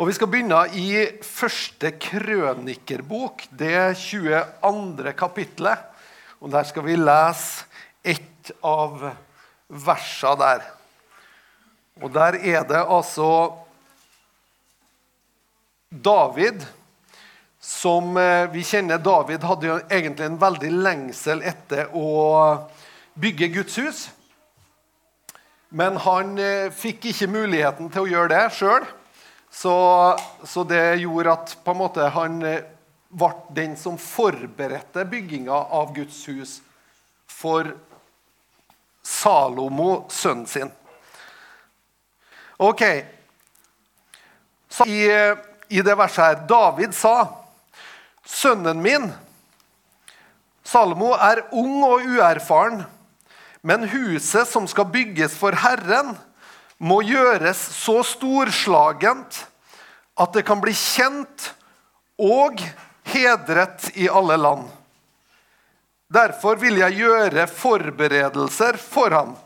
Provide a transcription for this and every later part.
Og Vi skal begynne i første krønikerbok, det 22. kapittelet. Og Der skal vi lese ett av versene der. Og der er det altså David som eh, vi kjenner David hadde jo egentlig en veldig lengsel etter å bygge Guds hus. Men han eh, fikk ikke muligheten til å gjøre det sjøl. Så, så, det gjorde at måte han eh, ble den som forberedte bygginga av Guds hus for Salomo, sønnen sin. Ok. Så i, i det verset her David sa Sønnen min, Salomo, er ung og uerfaren, men huset som skal bygges for Herren, må gjøres så storslagent at det kan bli kjent og hedret i alle land. Derfor vil jeg gjøre forberedelser for ham.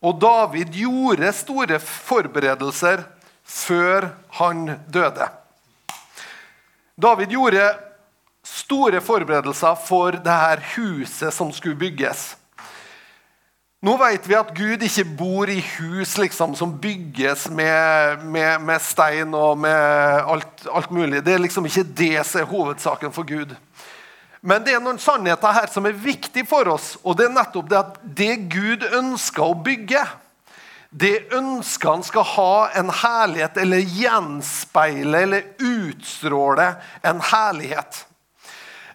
Og David gjorde store forberedelser før han døde. David gjorde store forberedelser for det her huset som skulle bygges. Nå vet vi at Gud ikke bor i hus liksom, som bygges med, med, med stein og med alt, alt, mulig. Det er liksom ikke det som er hovedsaken for Gud. Men det er noen sannheter her som er viktig for oss. Og det er nettopp det at det Gud ønsker å bygge, det ønsker han skal ha en herlighet, eller gjenspeile eller utstråle en herlighet.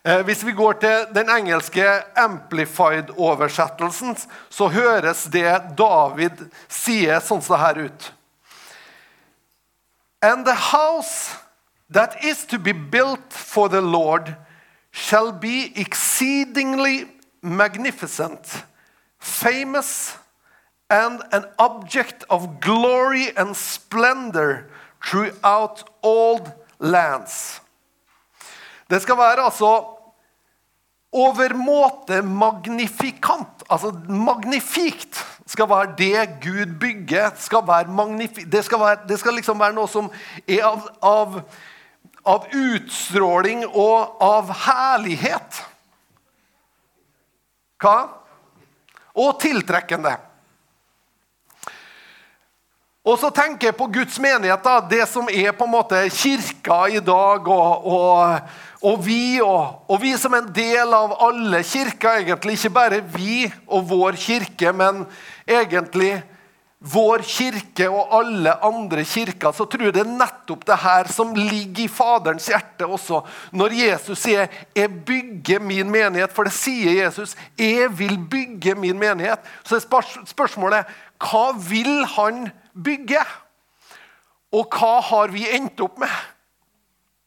Eh, hvis vi går til den engelske Amplified-oversettelsen, så høres det David sier sånn som det her ut. And the house that is to be built for the Lord shall be exceedingly magnificent, famous, and an object of glory and splendor throughout all lands. Det skal være altså overmåte magnifikant. Altså magnifikt skal være det Gud bygger. Skal det, skal være, det skal liksom være noe som er av, av, av utstråling og av herlighet. Hva? Og tiltrekkende. Og så tenker jeg på Guds menighet, da, det som er på en måte kirka i dag. Og, og, og vi, og, og, vi som en del av alle kirker, egentlig. Ikke bare vi og vår kirke, men egentlig vår kirke og alle andre kirker, så tror jeg det er nettopp det her som ligger i Faderens hjerte også. Når Jesus sier 'Jeg bygger min menighet', for det sier Jesus. 'Jeg vil bygge min menighet'. Så er spørsmålet hva vil han gjøre? Bygge. Og hva har vi endt opp med?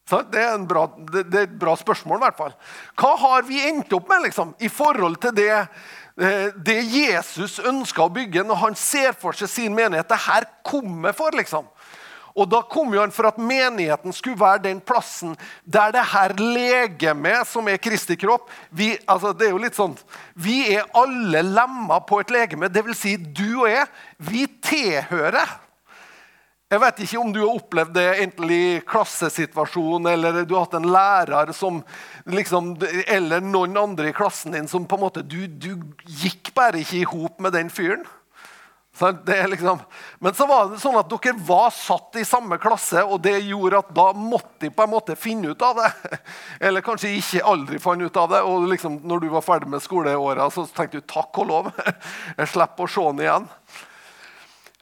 Det er, bra, det er, et bra spørsmål. i hvert fall. Hva har vi endt opp med liksom, i forhold til det, eh, det Jesus ønsker å bygge når han ser for seg sin menighet? Det her kommer for, liksom. Og Da kom jo han for at menigheten skulle være den plassen der det her legemet, som er Kristi kropp vi, altså det er jo litt sånn, vi er alle lemmer på et legeme. Dvs. Si, du og jeg, vi tilhører. Jeg vet ikke om du har opplevd det enten i klassesituasjon eller du har hatt en lærer som liksom, eller noen andre i klassen din som på en måte Du, du gikk bare ikke i hop med den fyren. Liksom. Men så var det sånn at dere var satt i samme klasse, og det gjorde at da måtte de på en måte finne ut av det. Eller kanskje ikke aldri fant ut av det. Og liksom, når du var ferdig med skoleåra, så tenkte du takk og lov. Jeg slipper å se han igjen.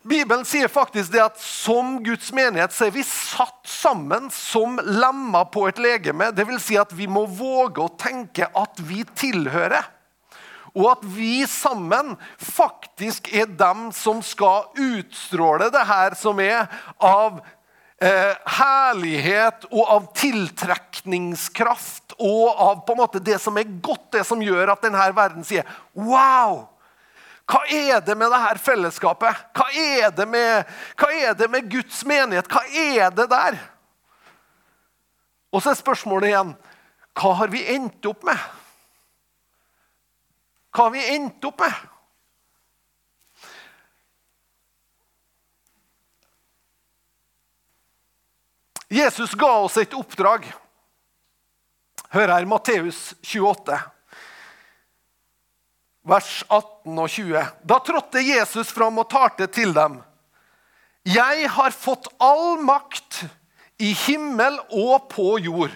Bibelen sier faktisk det at som Guds menighet så er vi satt sammen som lemmer på et legeme. Dvs. Si at vi må våge å tenke at vi tilhører. Og at vi sammen faktisk er dem som skal utstråle det her som er av eh, herlighet og av tiltrekningskraft og av på en måte det som er godt, det som gjør at denne verden sier Wow! Hva er det med dette fellesskapet? Hva er det med, hva er det med Guds menighet? Hva er det der? Og så er spørsmålet igjen hva har vi endt opp med? Hva vi endt opp med? Jesus ga oss et oppdrag. Hør her, Matteus 28, vers 18 og 20. Da trådte Jesus fram og talte til dem. Jeg har fått all makt i himmel og på jord.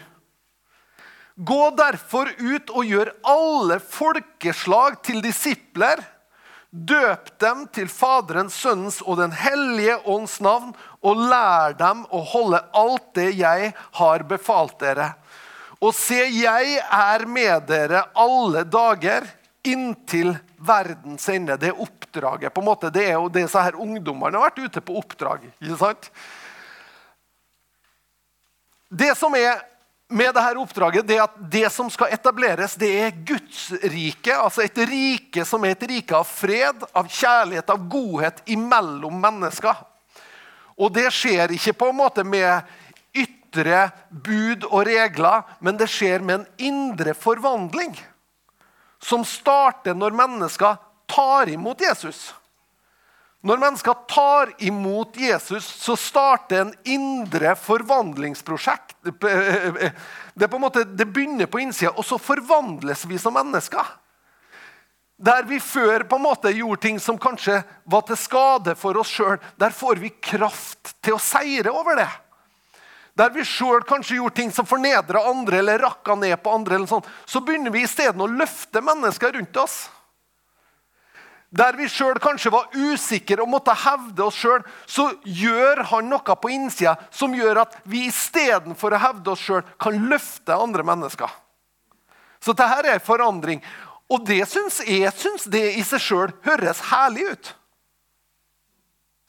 Gå derfor ut og gjør alle folkeslag til disipler. Døp dem til Faderens, Sønnens og Den hellige ånds navn, og lær dem å holde alt det jeg har befalt dere. Og se, jeg er med dere alle dager inntil verdens ende. Det er oppdraget på en måte, det er jo det så her ungdommene har vært ute på oppdrag. ikke sant? Det som er med dette oppdraget, det at det som skal etableres, det er Guds rike. Altså et rike som er et rike av fred, av kjærlighet, av godhet imellom mennesker. Og det skjer ikke på en måte med ytre bud og regler, men det skjer med en indre forvandling. Som starter når mennesker tar imot Jesus. Når mennesker tar imot Jesus, så starter en indre forvandlingsprosjekt. Det, på en måte, det begynner på innsida, og så forvandles vi som mennesker. Der vi før på en måte gjorde ting som kanskje var til skade for oss sjøl, der får vi kraft til å seire over det. Der vi sjøl kanskje gjorde ting som fornedra andre eller rakka ned på andre, sånt, så begynner vi isteden å løfte mennesker rundt oss. Der vi sjøl kanskje var usikre og måtte hevde oss sjøl, så gjør han noe på innsida som gjør at vi istedenfor å hevde oss sjøl, kan løfte andre mennesker. Så dette er en forandring. Og det syns jeg synes det i seg sjøl høres herlig ut.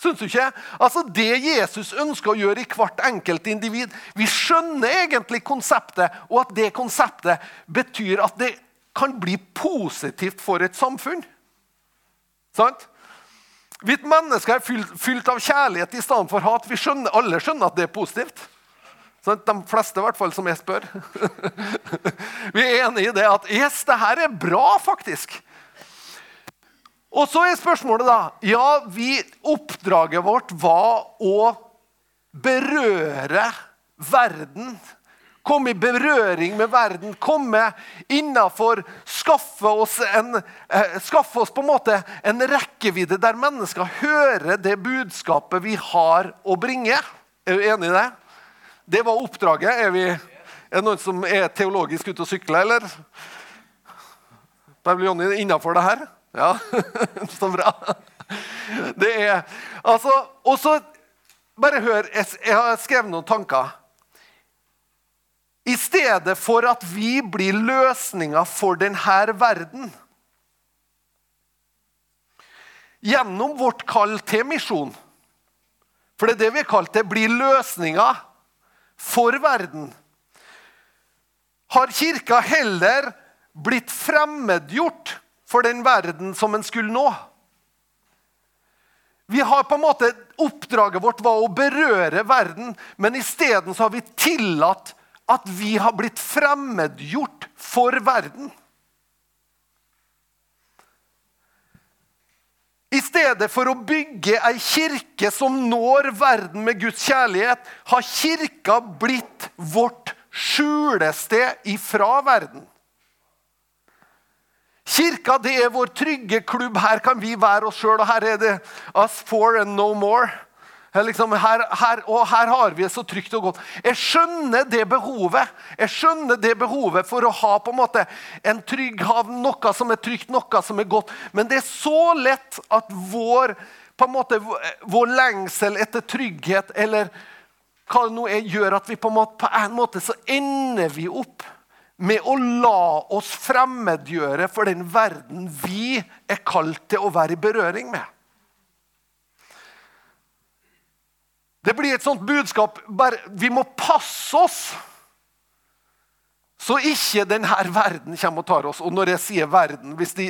Syns du ikke? Altså Det Jesus ønsker å gjøre i hvert enkelt individ Vi skjønner egentlig konseptet, og at det konseptet betyr at det kan bli positivt for et samfunn. Sant? Vi mennesker er fylt, av kjærlighet i stedet for hat. Vi skjønner, alle skjønner at det er positivt. Sant? De fleste, i hvert fall, som jeg spør. vi er enige i det at yes, det her er bra, faktisk. Og så er spørsmålet, da Ja, vi, oppdraget vårt var å berøre verden komme i berøring med verden, komme innafor, skaffe eh, skaffe oss på en måte en rekkevidde der mennesker hører det budskapet vi har å bringe. Er du enig i det? Det var oppdraget. Er, vi, er det noen som er teologisk ute og sykler, eller? Bibel Jonny innafor det her? Ja, så bra. Det er Altså, og så Bare hør, jeg har skrevet noen tanker. I stedet for at vi blir løsninga for denne verden. Gjennom vårt kall til misjon. For det er det vi har kalt det blir løsninga for verden. Har Kirka heller blitt fremmedgjort for den verden som en skulle nå? Vi har på en måte, Oppdraget vårt var å berøre verden, men isteden har vi tillatt at vi har blitt fremmedgjort for verden. I stedet for å bygge ei kirke som når verden med Guds kjærlighet, har kirka blitt vårt skjulested ifra verden. Kirka det er vår trygge klubb. Her kan vi være oss sjøl, og her er det us four and no more. Liksom, her, her, og her har vi det så trygt og godt. Jeg skjønner det behovet Jeg skjønner det behovet for å ha på en måte en trygg havn, noe som er trygt, noe som er godt. Men det er så lett at vår, på en måte, vår lengsel etter trygghet eller hva det nå er, gjør at vi på en, måte, på en måte så ender vi opp med å la oss fremmedgjøre for den verden vi er kalt til å være i berøring med. Det blir et sånt budskap bare, Vi må passe oss så ikke denne verden kommer og tar oss. Og når jeg sier verden de,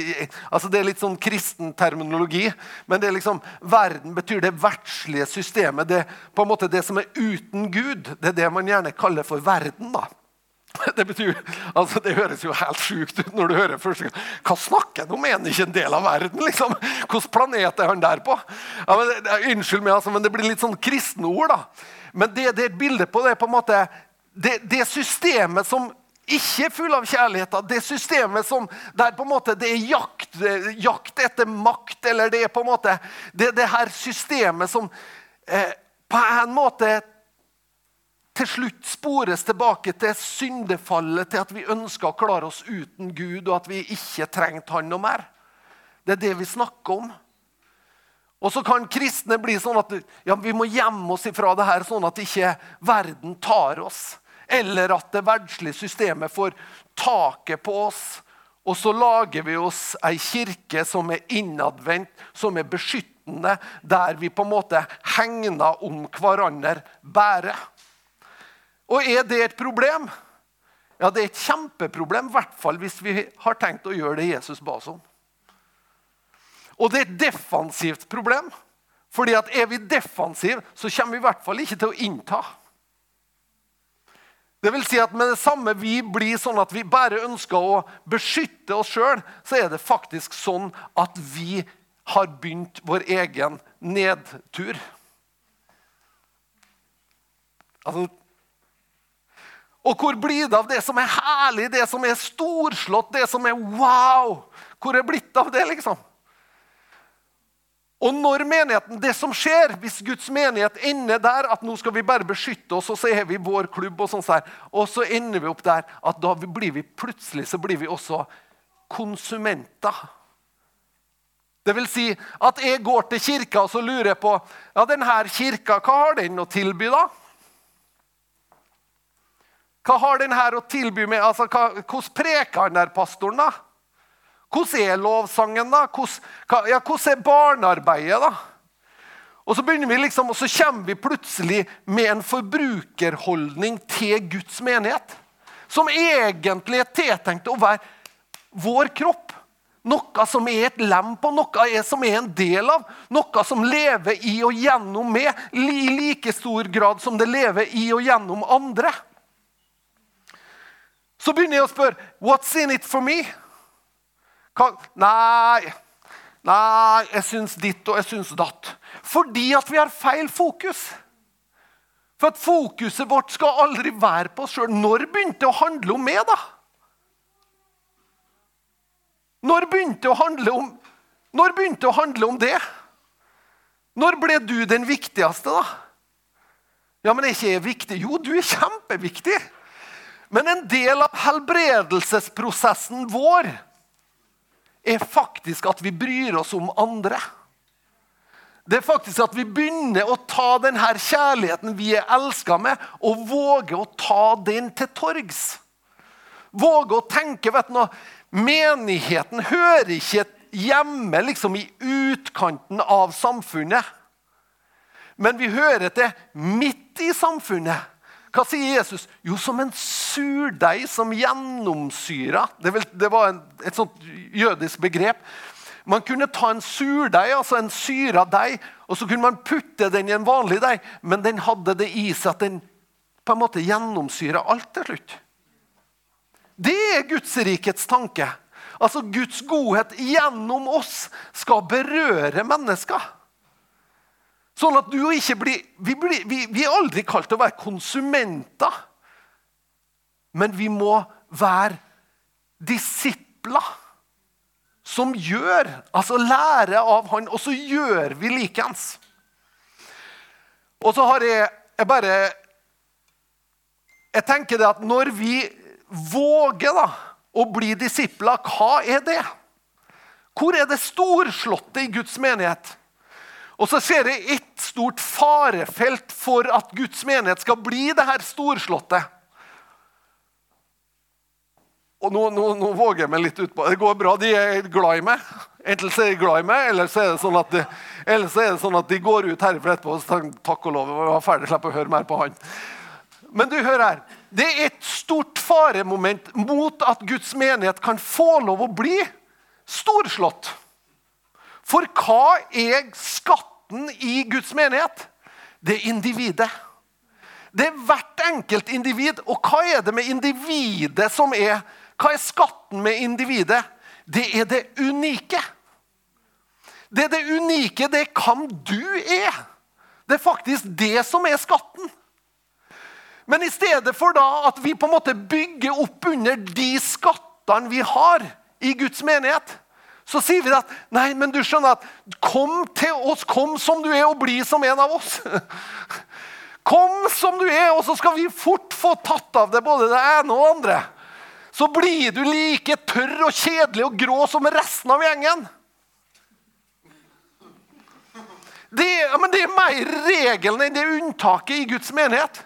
altså Det er litt sånn kristen terminologi. Men det er liksom, verden betyr det verdslige systemet. Det, på en måte det som er uten Gud. Det er det man gjerne kaller for verden. da. Det betyr, altså det høres jo helt sjukt ut når du hører første gang. Hva snakker han om? Er han ikke en del av verden? liksom? Hvilken planet er han der på? Ja, men, unnskyld meg, altså, men det blir litt sånn kristne ord. da. Men det, det er et bilde på det på en måte, det, det systemet som ikke er full av kjærlighet. Det systemet som, der på en måte det er jakt, jakt etter makt, eller det er på en måte det, det her systemet som eh, på en måte til slutt spores tilbake til syndefallet, til at vi ønsker å klare oss uten Gud, og at vi ikke trengte Han noe mer. Det er det vi snakker om. Og så kan kristne bli sånn at ja, vi må gjemme oss ifra det her, sånn at ikke verden tar oss. Eller at det verdslige systemet får taket på oss. Og så lager vi oss ei kirke som er innadvendt, som er beskyttende, der vi på en måte hegner om hverandre bare. Og er det et problem? Ja, det er et kjempeproblem, i hvert fall hvis vi har tenkt å gjøre det Jesus ba oss om. Og det er et defensivt problem. Fordi at er vi defensive, så kommer vi i hvert fall ikke til å innta. Det vil si at Med det samme vi blir sånn at vi bare ønsker å beskytte oss sjøl, så er det faktisk sånn at vi har begynt vår egen nedtur. Altså, og hvor blir det av det som er herlig, det som er storslått, det som er wow? Hvor er blitt av det, liksom? Og når menigheten, det som skjer, Hvis Guds menighet ender der at nå skal vi bare beskytte oss, og så er vi vår klubb, og sånn der, og så ender vi opp der at da blir vi plutselig så blir vi også konsumenter. Det vil si at jeg går til kirka og så lurer jeg på ja, denne kirka, hva har den å tilby. da? Hva har den her å tilby med? Altså, hvordan preker han der pastoren, da? Hvordan er lovsangen, da? Hvordan, ja, hvordan er barnearbeidet, da? Og så vi liksom, og så kommer vi plutselig med en forbrukerholdning til Guds menighet. Som egentlig er tiltenkt å være vår kropp. Noe som er et lem på, noe som er en del av. Noe som lever i og gjennom meg i like stor grad som det lever i og gjennom andre. Så begynner jeg å spørre What's in it for me? Hva? Nei, nei, jeg syns ditt og jeg syns datt. Fordi at vi har feil fokus. For at fokuset vårt skal aldri være på oss sjøl. Når begynte det å handle om meg, da? Når begynte det å handle om, når begynte det å handle om det? Når ble du den viktigste, da? Ja, men er ikke jeg viktig? Jo, du er kjempeviktig. Men en del av helbredelsesprosessen vår er faktisk at vi bryr oss om andre. Det er faktisk at vi begynner å ta denne kjærligheten vi er elska med, og våge å ta den til torgs. Våge å tenke vet du, Menigheten hører ikke hjemme liksom i utkanten av samfunnet. Men vi hører til midt i samfunnet. Hva sier Jesus? Jo, som en surdeig som gjennomsyra. Det, det, var en, et sånt jødisk begrep. Man kunne ta en surdeig, altså en syra deig, og så kunne man putte den i en vanlig deig, men den hadde det i seg at den på en måte gjennomsyra alt til slutt. Det er Guds rikets tanke. Altså Guds godhet gjennom oss skal berøre mennesker. Sånn at du og ikke blir vi, blir vi, vi, er aldri kalt til å være konsumenter. Men vi må være disipler som gjør, altså lære av han, og så gjør vi likeens. Og så har jeg, jeg bare Jeg tenker det at når vi våger da, å bli disipler, hva er det? Hvor er det storslåtte i Guds menighet? Og så ser jeg ett stort farefelt for at Guds menighet skal bli det her storslåtte. Og nå, nå, nå, våger jeg meg litt utpå. Det går bra. De er glad i meg. Enten så er de glad i meg, eller så er det sånn at de, er det sånn at de går ut herfra etterpå og sier takk og lov. Jeg var ferdig, slipper å høre mer på han. Men du, hør her. Det er et stort faremoment mot at Guds menighet kan få lov å bli storslått. For hva er skatt skatten i Guds menighet? Det er individet. Det er hvert enkelt individ. Og hva er det med individet som er Hva er skatten med individet? Det er det unike. Det er det unike, det er hvem du er. Det er faktisk det som er skatten. Men i stedet for da at vi på en måte bygger opp under de skattene vi har i Guds menighet, så sier vi at nei, men du skjønner at kom til oss, kom som du er, og bli som en av oss. Kom som du er, og så skal vi fort få tatt av det både det ene og det andre. Så blir du like tørr og kjedelig og grå som resten av gjengen. Det, men det er mer regelen enn det unntaket i Guds menighet.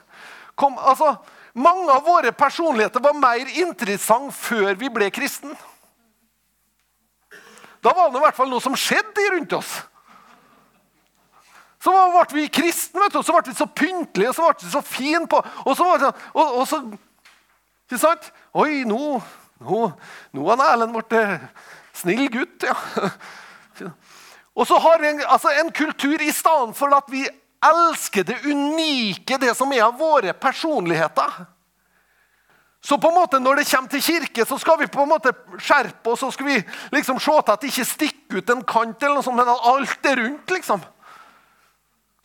Kom, altså, mange av våre personligheter var mer interessant før vi ble kristen. Da var det i hvert fall noe som skjedde rundt oss. Så ble vi kristne, og så ble vi så pyntelige og så ble vi så fine på Og så, sånn, og, og så Ikke sant? Oi, nå, nå, nå har Erlend blitt snill gutt. ja. Og så har vi en, altså en kultur i stedet for at vi elsker det unike, det som er av våre personligheter. Så på en måte når det kommer til kirke, så skal vi på en måte skjerpe oss og skal vi liksom se til at det ikke stikker ut en kant, eller noe sånt, men at alt er rundt. liksom.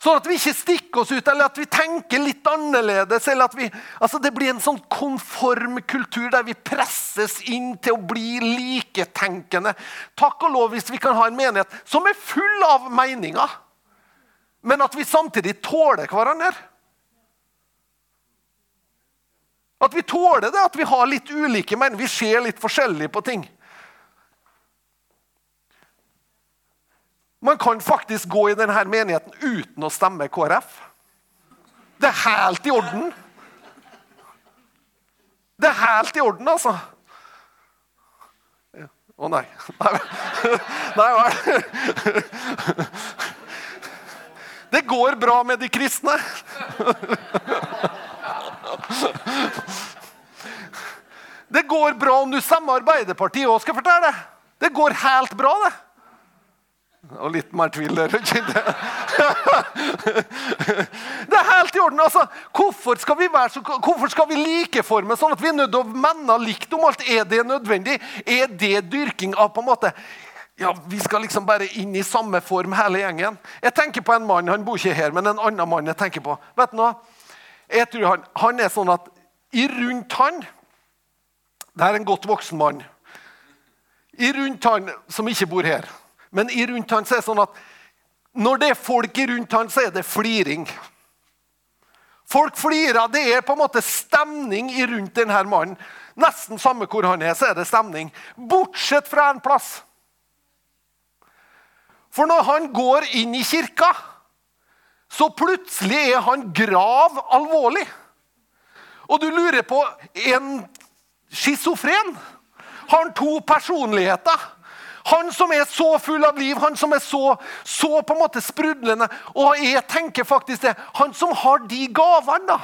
Sånn at vi ikke stikker oss ut, eller at vi tenker litt annerledes. eller at vi, altså Det blir en sånn konform kultur der vi presses inn til å bli liketenkende. Takk og lov hvis vi kan ha en menighet som er full av meninger, men at vi samtidig tåler hverandre. At vi tåler det, at vi har litt ulike meninger. Vi ser litt forskjellig på ting. Man kan faktisk gå i denne menigheten uten å stemme KrF. Det er helt i orden. Det er helt i orden, altså. Å nei. Nei vel. Det går bra med de kristne. Det går bra om du stemmer Arbeiderpartiet òg, skal jeg fortelle. Det går helt bra, det. Og litt mer tvil der. Det er helt i orden. altså. Hvorfor skal vi være så, hvorfor skal vi likeforme sånn at vi er nødt til å menne likt om alt? Er det nødvendig? Er det dyrking av på en måte ja, Vi skal liksom bare inn i samme form, hele gjengen. Jeg tenker på en mann, han bor ikke her, men en annen mann jeg tenker på. Vet du noe? Jeg tror han, han er sånn at i rundt han Det er en godt voksen mann. I rundt han som ikke bor her men i rundt han så er det sånn at når det er folk i rundt han, så er det fliring. Folk flirer. Det er på en måte stemning i rundt denne mannen. Nesten samme hvor han er, så er det stemning. Bortsett fra en plass. For når han går inn i kirka, så plutselig er han grav alvorlig. Og du lurer på En schizofren har to personligheter. Han som er så full av liv, han som er så, så på en måte sprudlende. Og jeg tenker faktisk det. Han som har de gavene, da.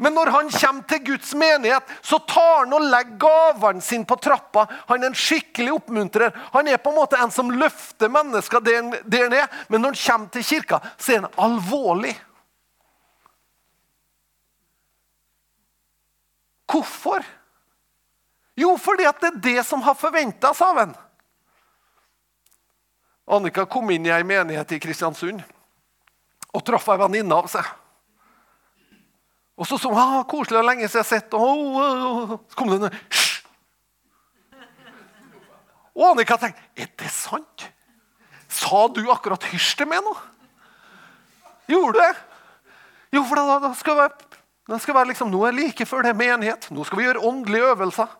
Men når han kommer til Guds menighet, så tar han og legger gavene sine på trappa. Han er en skikkelig oppmuntrer. Han er på en måte en som løfter mennesker der, han er. Men når han kommer til kirka, så er han alvorlig. Hvorfor? Jo, fordi at det er det som har forventes av en. Annika kom inn i ei menighet i Kristiansund og traff ei venninne av seg. Og så sånn ah, 'Koselig og lenge siden jeg har sett og, oh, Så kom det en! Og Annika tenkte 'Er det sant?' Sa du akkurat 'hysj' til meg nå? Gjorde du det? Jo, for da, da skal være, være liksom, Nå er like før det er menighet. Nå skal vi gjøre åndelige øvelser.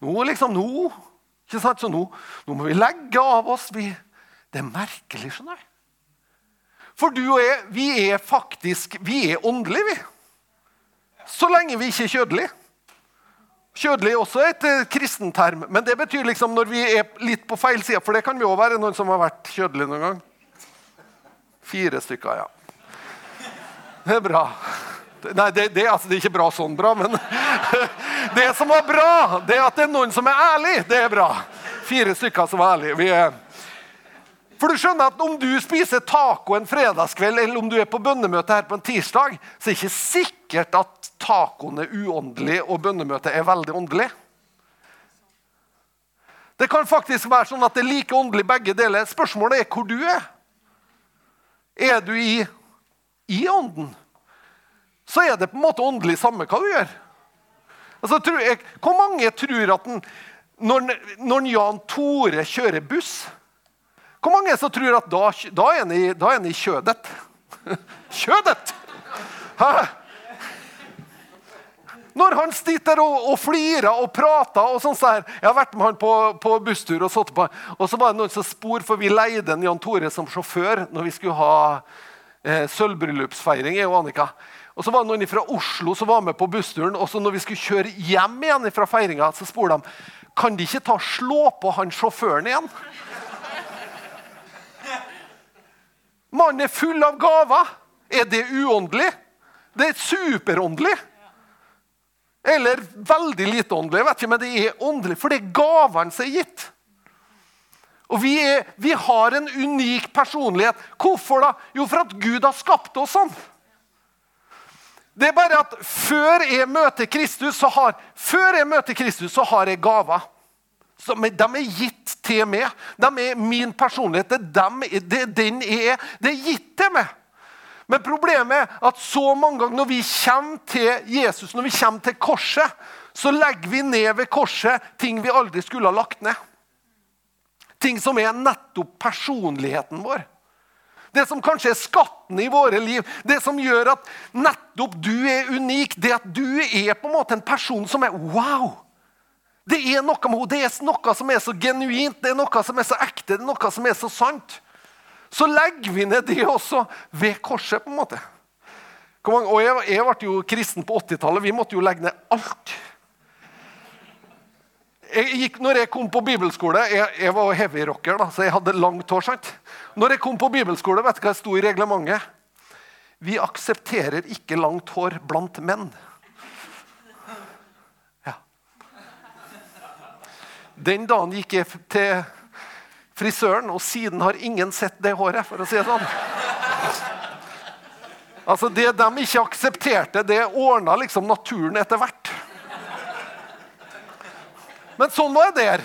Nå liksom, nå, ikke sant? Så nå, nå må vi legge av oss. Vi, det er merkelig, skjønner jeg. For du og jeg, vi er faktisk vi er åndelige, vi. Så lenge vi ikke er kjødelige. Kjødelig er også et kristent term, men det betyr liksom når vi er litt på feil side. For det kan vi òg være noen som har vært kjødelig noen gang. Fire stykker, ja. Det er bra. Nei, det, det, altså, det, er ikke bra sånn bra, men Det som var bra, det er at det er noen som er ærlig. Det er bra. Fire stykker som er ærlige. Vi er for du skjønner at Om du spiser taco en fredagskveld eller om du er på bønnemøte her på en tirsdag, så er det ikke sikkert at tacoen er uåndelig og bønnemøtet er veldig åndelig. Det kan faktisk være sånn at det er like åndelig begge deler. Spørsmålet er hvor du er. Er du i, i ånden? så er det på en måte åndelig samme hva du gjør. Altså, jeg, hvor mange tror at den, når, når Jan Tore kjører buss Hvor mange som tror at da, da er han i, da er i kjødet? kjødet! Hæ? Når han sitter og, og flirer og prater og sånn der. Jeg har vært med han på, på busstur og på Og så var det noen som spor, for vi leide en Jan Tore som sjåfør når vi skulle ha eh, sølvbryllupsfeiring. jeg og Annika. Og så var det noen fra Oslo som var med på bussturen. og så når vi skulle kjøre hjem igjen fra feiringa, så spurte de kan de ikke ta slå på han sjåføren igjen. Mannen er full av gaver. Er det uåndelig? Det er superåndelig. Eller veldig lite åndelig, jeg vet ikke, men det er åndelig, for det er gavene som er gitt. Og vi, er, vi, har en unik personlighet. Hvorfor da? Jo, for at Gud har skapt oss sånn. Det er bare at før jeg møter Kristus, så har, før jeg møter Kristus, så har jeg gaver. De er gitt til meg. De er min personlighet. Det er, den er, det er gitt til meg. Men problemet er at så mange ganger når vi kommer til Jesus, når vi kommer til korset, så legger vi ned ved korset ting vi aldri skulle ha lagt ned. Ting som er nettopp personligheten vår. Det som kanskje er skatten i våre liv. Det som gjør at nettopp du er unik. Det at du er på en måte en person som er wow. Det er noe med det er noe som er så genuint, det er noe som er så ekte, det er noe som er så sant så legger vi ned det også ved korset. på en måte. Og jeg, jeg ble jo kristen på 80-tallet. Vi måtte jo legge ned alt. Jeg gikk, når jeg kom på bibelskole Jeg, jeg var heavy-rocker, da, så jeg hadde langt hår. sant? Når jeg kom på bibelskole, vet du hva det sto i reglementet? Vi aksepterer ikke langt hår blant menn. Den dagen gikk jeg til frisøren, og siden har ingen sett det håret, for å si det sånn. Altså, Det de ikke aksepterte, det ordna liksom naturen etter hvert. Men sånn var jeg der.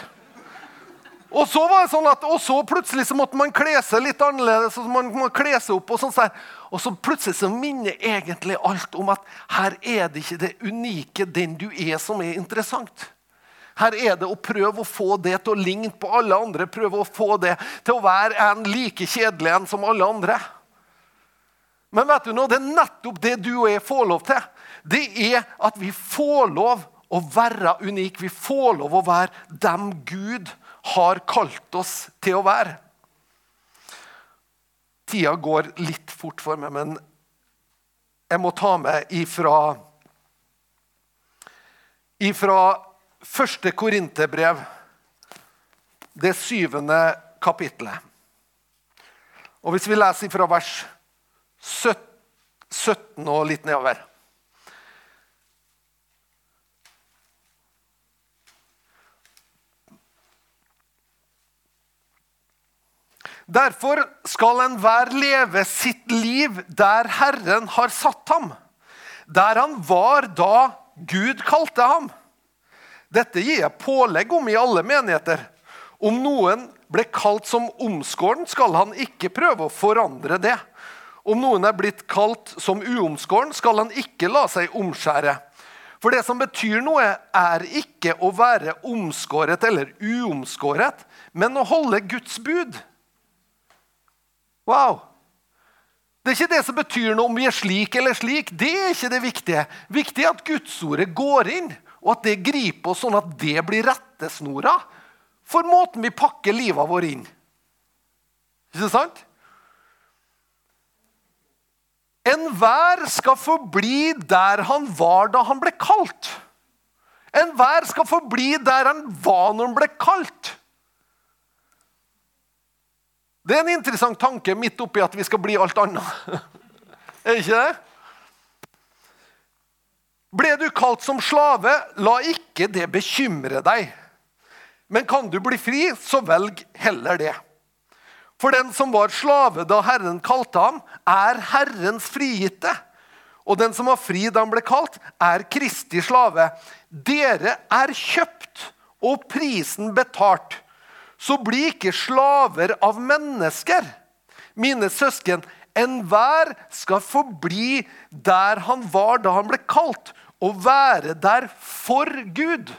Og så var det sånn at, og så plutselig så måtte man kle seg litt annerledes. og man må kle seg opp Og sånn der. Og så plutselig så minner egentlig alt om at her er det ikke det unike, den du er, som er interessant. Her er det å prøve å få det til å ligne på alle andre. Prøve å få det til å være en like kjedelig en som alle andre. Men vet du nå, det er nettopp det du og jeg får lov til. Det er at vi får lov å være unike. Vi får lov å være dem Gud har kalt oss til å være. Tida går litt fort for meg, men jeg må ta med ifra ifra Første Korinterbrev, det syvende kapitlet. Og Hvis vi leser fra vers 17 og litt nedover Derfor skal enhver leve sitt liv der Herren har satt ham, der han var da Gud kalte ham. Dette gir jeg pålegg om i alle menigheter. Om noen ble kalt som omskåren, skal han ikke prøve å forandre det. Om noen er blitt kalt som uomskåren, skal han ikke la seg omskjære. For det som betyr noe, er ikke å være omskåret eller uomskåret, men å holde Guds bud. Wow! Det er ikke det som betyr noe om vi er slik eller slik. Det er ikke det viktige. Viktig er at Gudsordet går inn og at det griper oss sånn at det blir rettesnora for måten vi pakker livet vårt inn. Ikke sant? Enhver skal forbli der han var da han ble kalt. Enhver skal forbli der han var når han ble kalt. Det er en interessant tanke midt oppi at vi skal bli alt annet. er ikke det? Ble du kalt som slave, la ikke det bekymre deg. Men kan du bli fri, så velg heller det. For den som var slave da Herren kalte ham, er Herrens frigitte. Og den som var fri da han ble kalt, er Kristi slave. Dere er kjøpt og prisen betalt. Så bli ikke slaver av mennesker. Mine søsken, Enhver skal forbli der han var da han ble kalt, og være der for Gud.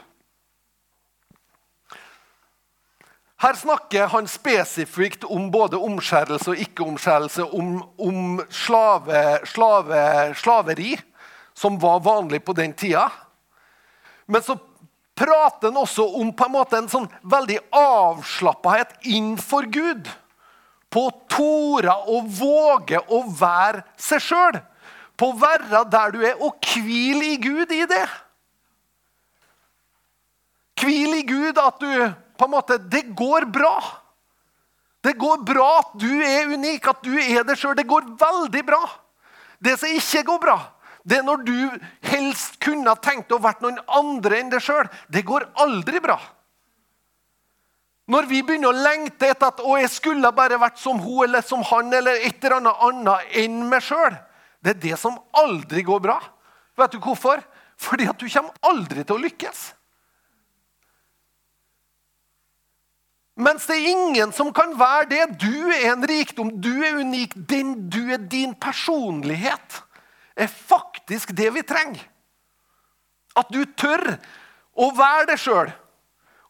Her snakker han spesifikt om både omskjærelse og ikke-omskjærelse, om, om slave, slave, slaveri, som var vanlig på den tida. Men så prater han også om på en måte en sånn veldig avslappahet innenfor Gud. På å tore å våge å være seg sjøl. På å være der du er, og hvil i Gud i det. Hvil i Gud at du på en måte, Det går bra. Det går bra at du er unik, at du er det sjøl. Det går veldig bra. Det som ikke går bra, det er når du helst kunne tenkt å vært noen andre enn deg sjøl. Det går aldri bra. Når vi begynner å lengte etter at å, jeg skulle bare vært som hun eller som han eller et eller annet annet enn meg sjøl, det er det som aldri går bra. Vet du hvorfor? Fordi at du kommer aldri til å lykkes. Mens det er ingen som kan være det. Du er en rikdom, du er unik. Din, du er din personlighet er faktisk det vi trenger. At du tør å være deg sjøl.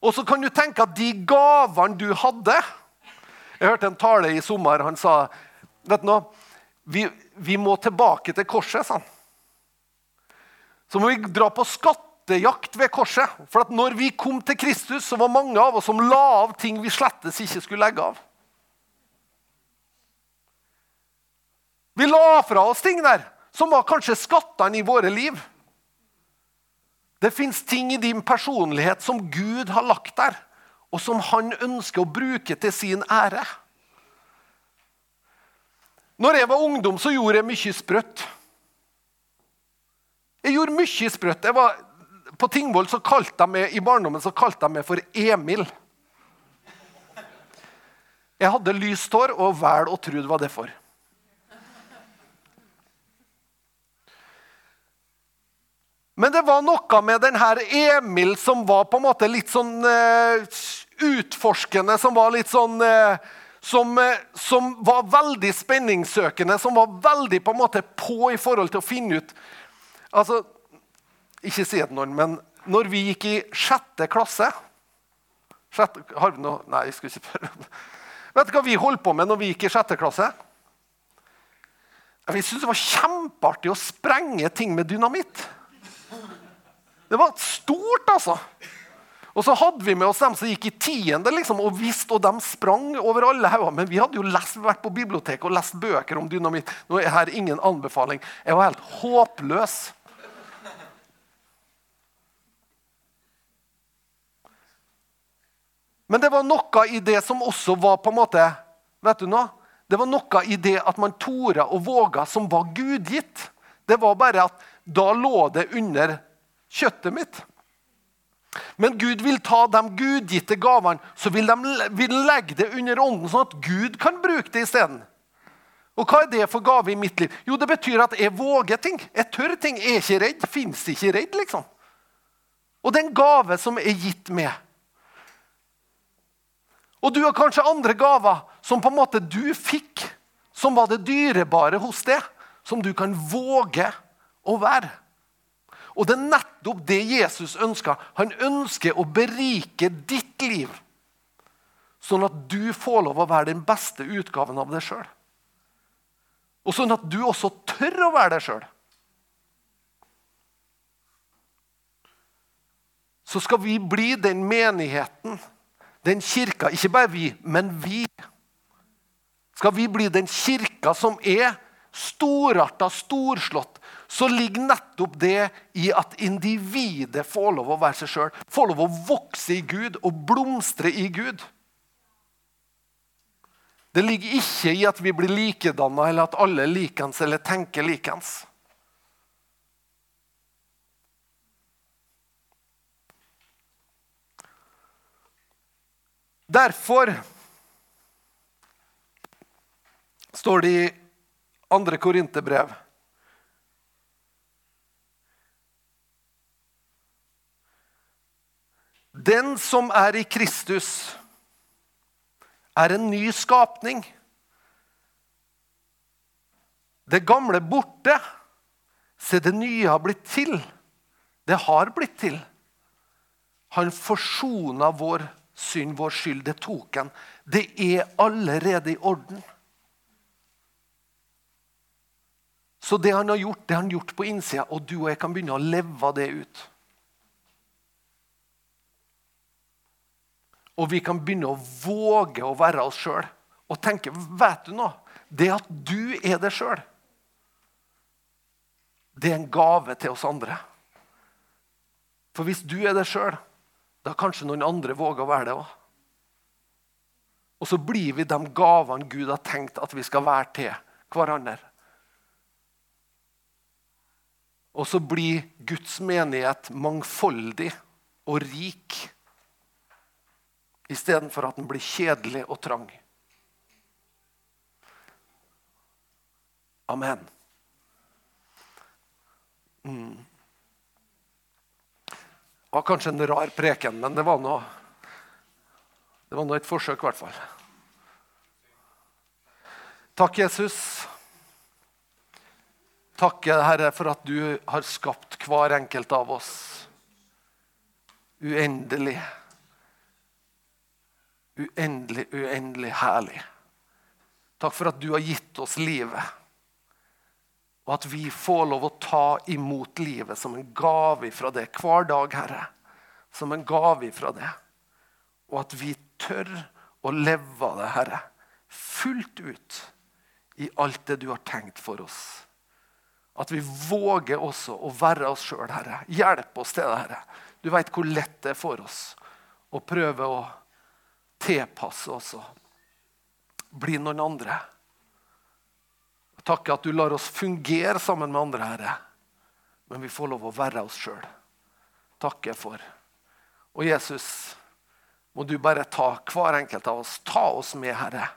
Og så kan du tenke at de gavene du hadde Jeg hørte en tale i sommer. Han sa vet du noe, vi, vi må tilbake til korset, sa han. Så må vi dra på skattejakt ved korset. For når vi kom til Kristus, så var mange av oss som la av ting vi slettes ikke skulle legge av. Vi la fra oss ting der som var kanskje skattene i våre liv. Det fins ting i din personlighet som Gud har lagt der, og som han ønsker å bruke til sin ære. Når jeg var ungdom, så gjorde jeg mye sprøtt. Jeg gjorde mye sprøtt. Var, på Tingvoll så kalte de meg, I barndommen så kalte de meg for Emil. Jeg hadde lyst hår, og vel å tro det var derfor. Men det var noe med denne Emil som var på en måte litt sånn uh, utforskende, som var litt sånn uh, som, uh, som, var veldig spenningssøkende, som var veldig på en måte på i forhold til å finne ut Altså, ikke si det noen, men når vi gikk i sjette klasse sjette, har vi noe, Nei, jeg skulle ikke spørre. Vet du hva vi holdt på med når vi gikk i sjette klasse? Vi syntes det var kjempeartig å sprenge ting med dynamitt. Det var stort, altså. Og så hadde vi med oss dem som gikk i tiende liksom, og visste, og de sprang over alle hauger. Men vi hadde jo lest, vært på biblioteket og lest bøker om dynamitt. Nå er her ingen anbefaling. Jeg var helt håpløs. Men det var noe i det som også var på en måte vet du noe? Det var noe i det at man torde og våga, som var gudgitt. Det var bare at da lå det under kjøttet mitt. Men Gud vil ta de gudgitte gavene så vil de vil legge det under ånden, sånn at Gud kan bruke det isteden. Og hva er det for gave i mitt liv? Jo, Det betyr at jeg våger ting. Jeg tør ting. Jeg er ikke redd. Fins ikke redd, liksom. Og det er en gave som er gitt med. Og du har kanskje andre gaver som på en måte du fikk, som var det dyrebare hos deg, som du kan våge å være. Og det er nettopp det Jesus ønsker. Han ønsker å berike ditt liv, sånn at du får lov å være den beste utgaven av deg sjøl. Og sånn at du også tør å være deg sjøl. Så skal vi bli den menigheten den kirka, ikke bare vi, men vi. Skal vi bli den kirka som er storarta, storslått, så ligger nettopp det i at individet får lov å være seg sjøl. Får lov å vokse i Gud og blomstre i Gud. Det ligger ikke i at vi blir likedanna, eller at alle er likens eller tenker likens. Derfor står det i andre Korinterbrev Den som er i Kristus, er en ny skapning. Det gamle borte. Se, det nye har blitt til. Det har blitt til. Han forsona vår synd, vår skyld. Det tok han. Det er allerede i orden. Så det han har gjort, det har han gjort på innsida, og du og jeg kan begynne å leve det ut. Og vi kan begynne å våge å være oss sjøl og tenke Vet du noe? Det at du er det sjøl, det er en gave til oss andre. For hvis du er det sjøl, da kanskje noen andre våger å være det òg. Og så blir vi de gavene Gud har tenkt at vi skal være til hverandre. Og så blir Guds menighet mangfoldig og rik istedenfor at den blir kjedelig og trang. Amen. Mm. Det var kanskje en rar preken, men det var noe Det var nå et forsøk, i hvert fall. Takk, Jesus. Takk, Herre, for at du har skapt hver enkelt av oss uendelig. Uendelig, uendelig herlig. Takk for at du har gitt oss livet. Og at vi får lov å ta imot livet som en gave fra det hver dag, Herre. Som en gave fra det. Og at vi tør å leve av det, Herre, fullt ut i alt det du har tenkt for oss. At vi våger også å være oss sjøl, Herre. Hjelp oss til det, Herre. Du veit hvor lett det er for oss å prøve å tilpasse oss og bli noen andre. Takk at du lar oss fungere sammen med andre, Herre. Men vi får lov å være oss sjøl. Takke for. Og Jesus, må du bare ta hver enkelt av oss. Ta oss med, Herre.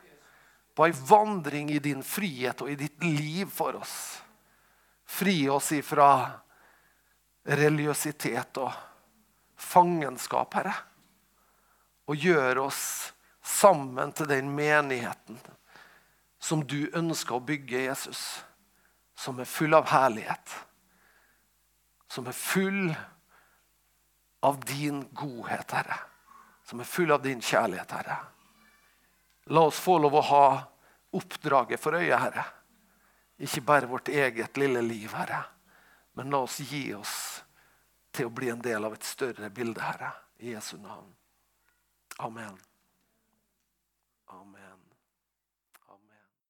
På ei vandring i din frihet og i ditt liv for oss. Fri oss ifra religiøsitet og fangenskap, Herre. Og gjør oss sammen til den menigheten som du ønsker å bygge, Jesus. Som er full av herlighet. Som er full av din godhet, Herre. Som er full av din kjærlighet, Herre. La oss få lov å ha oppdraget for øye, Herre. Ikke bare vårt eget lille liv, Herre. Men la oss gi oss til å bli en del av et større bilde, Herre. I Jesu navn. Amen.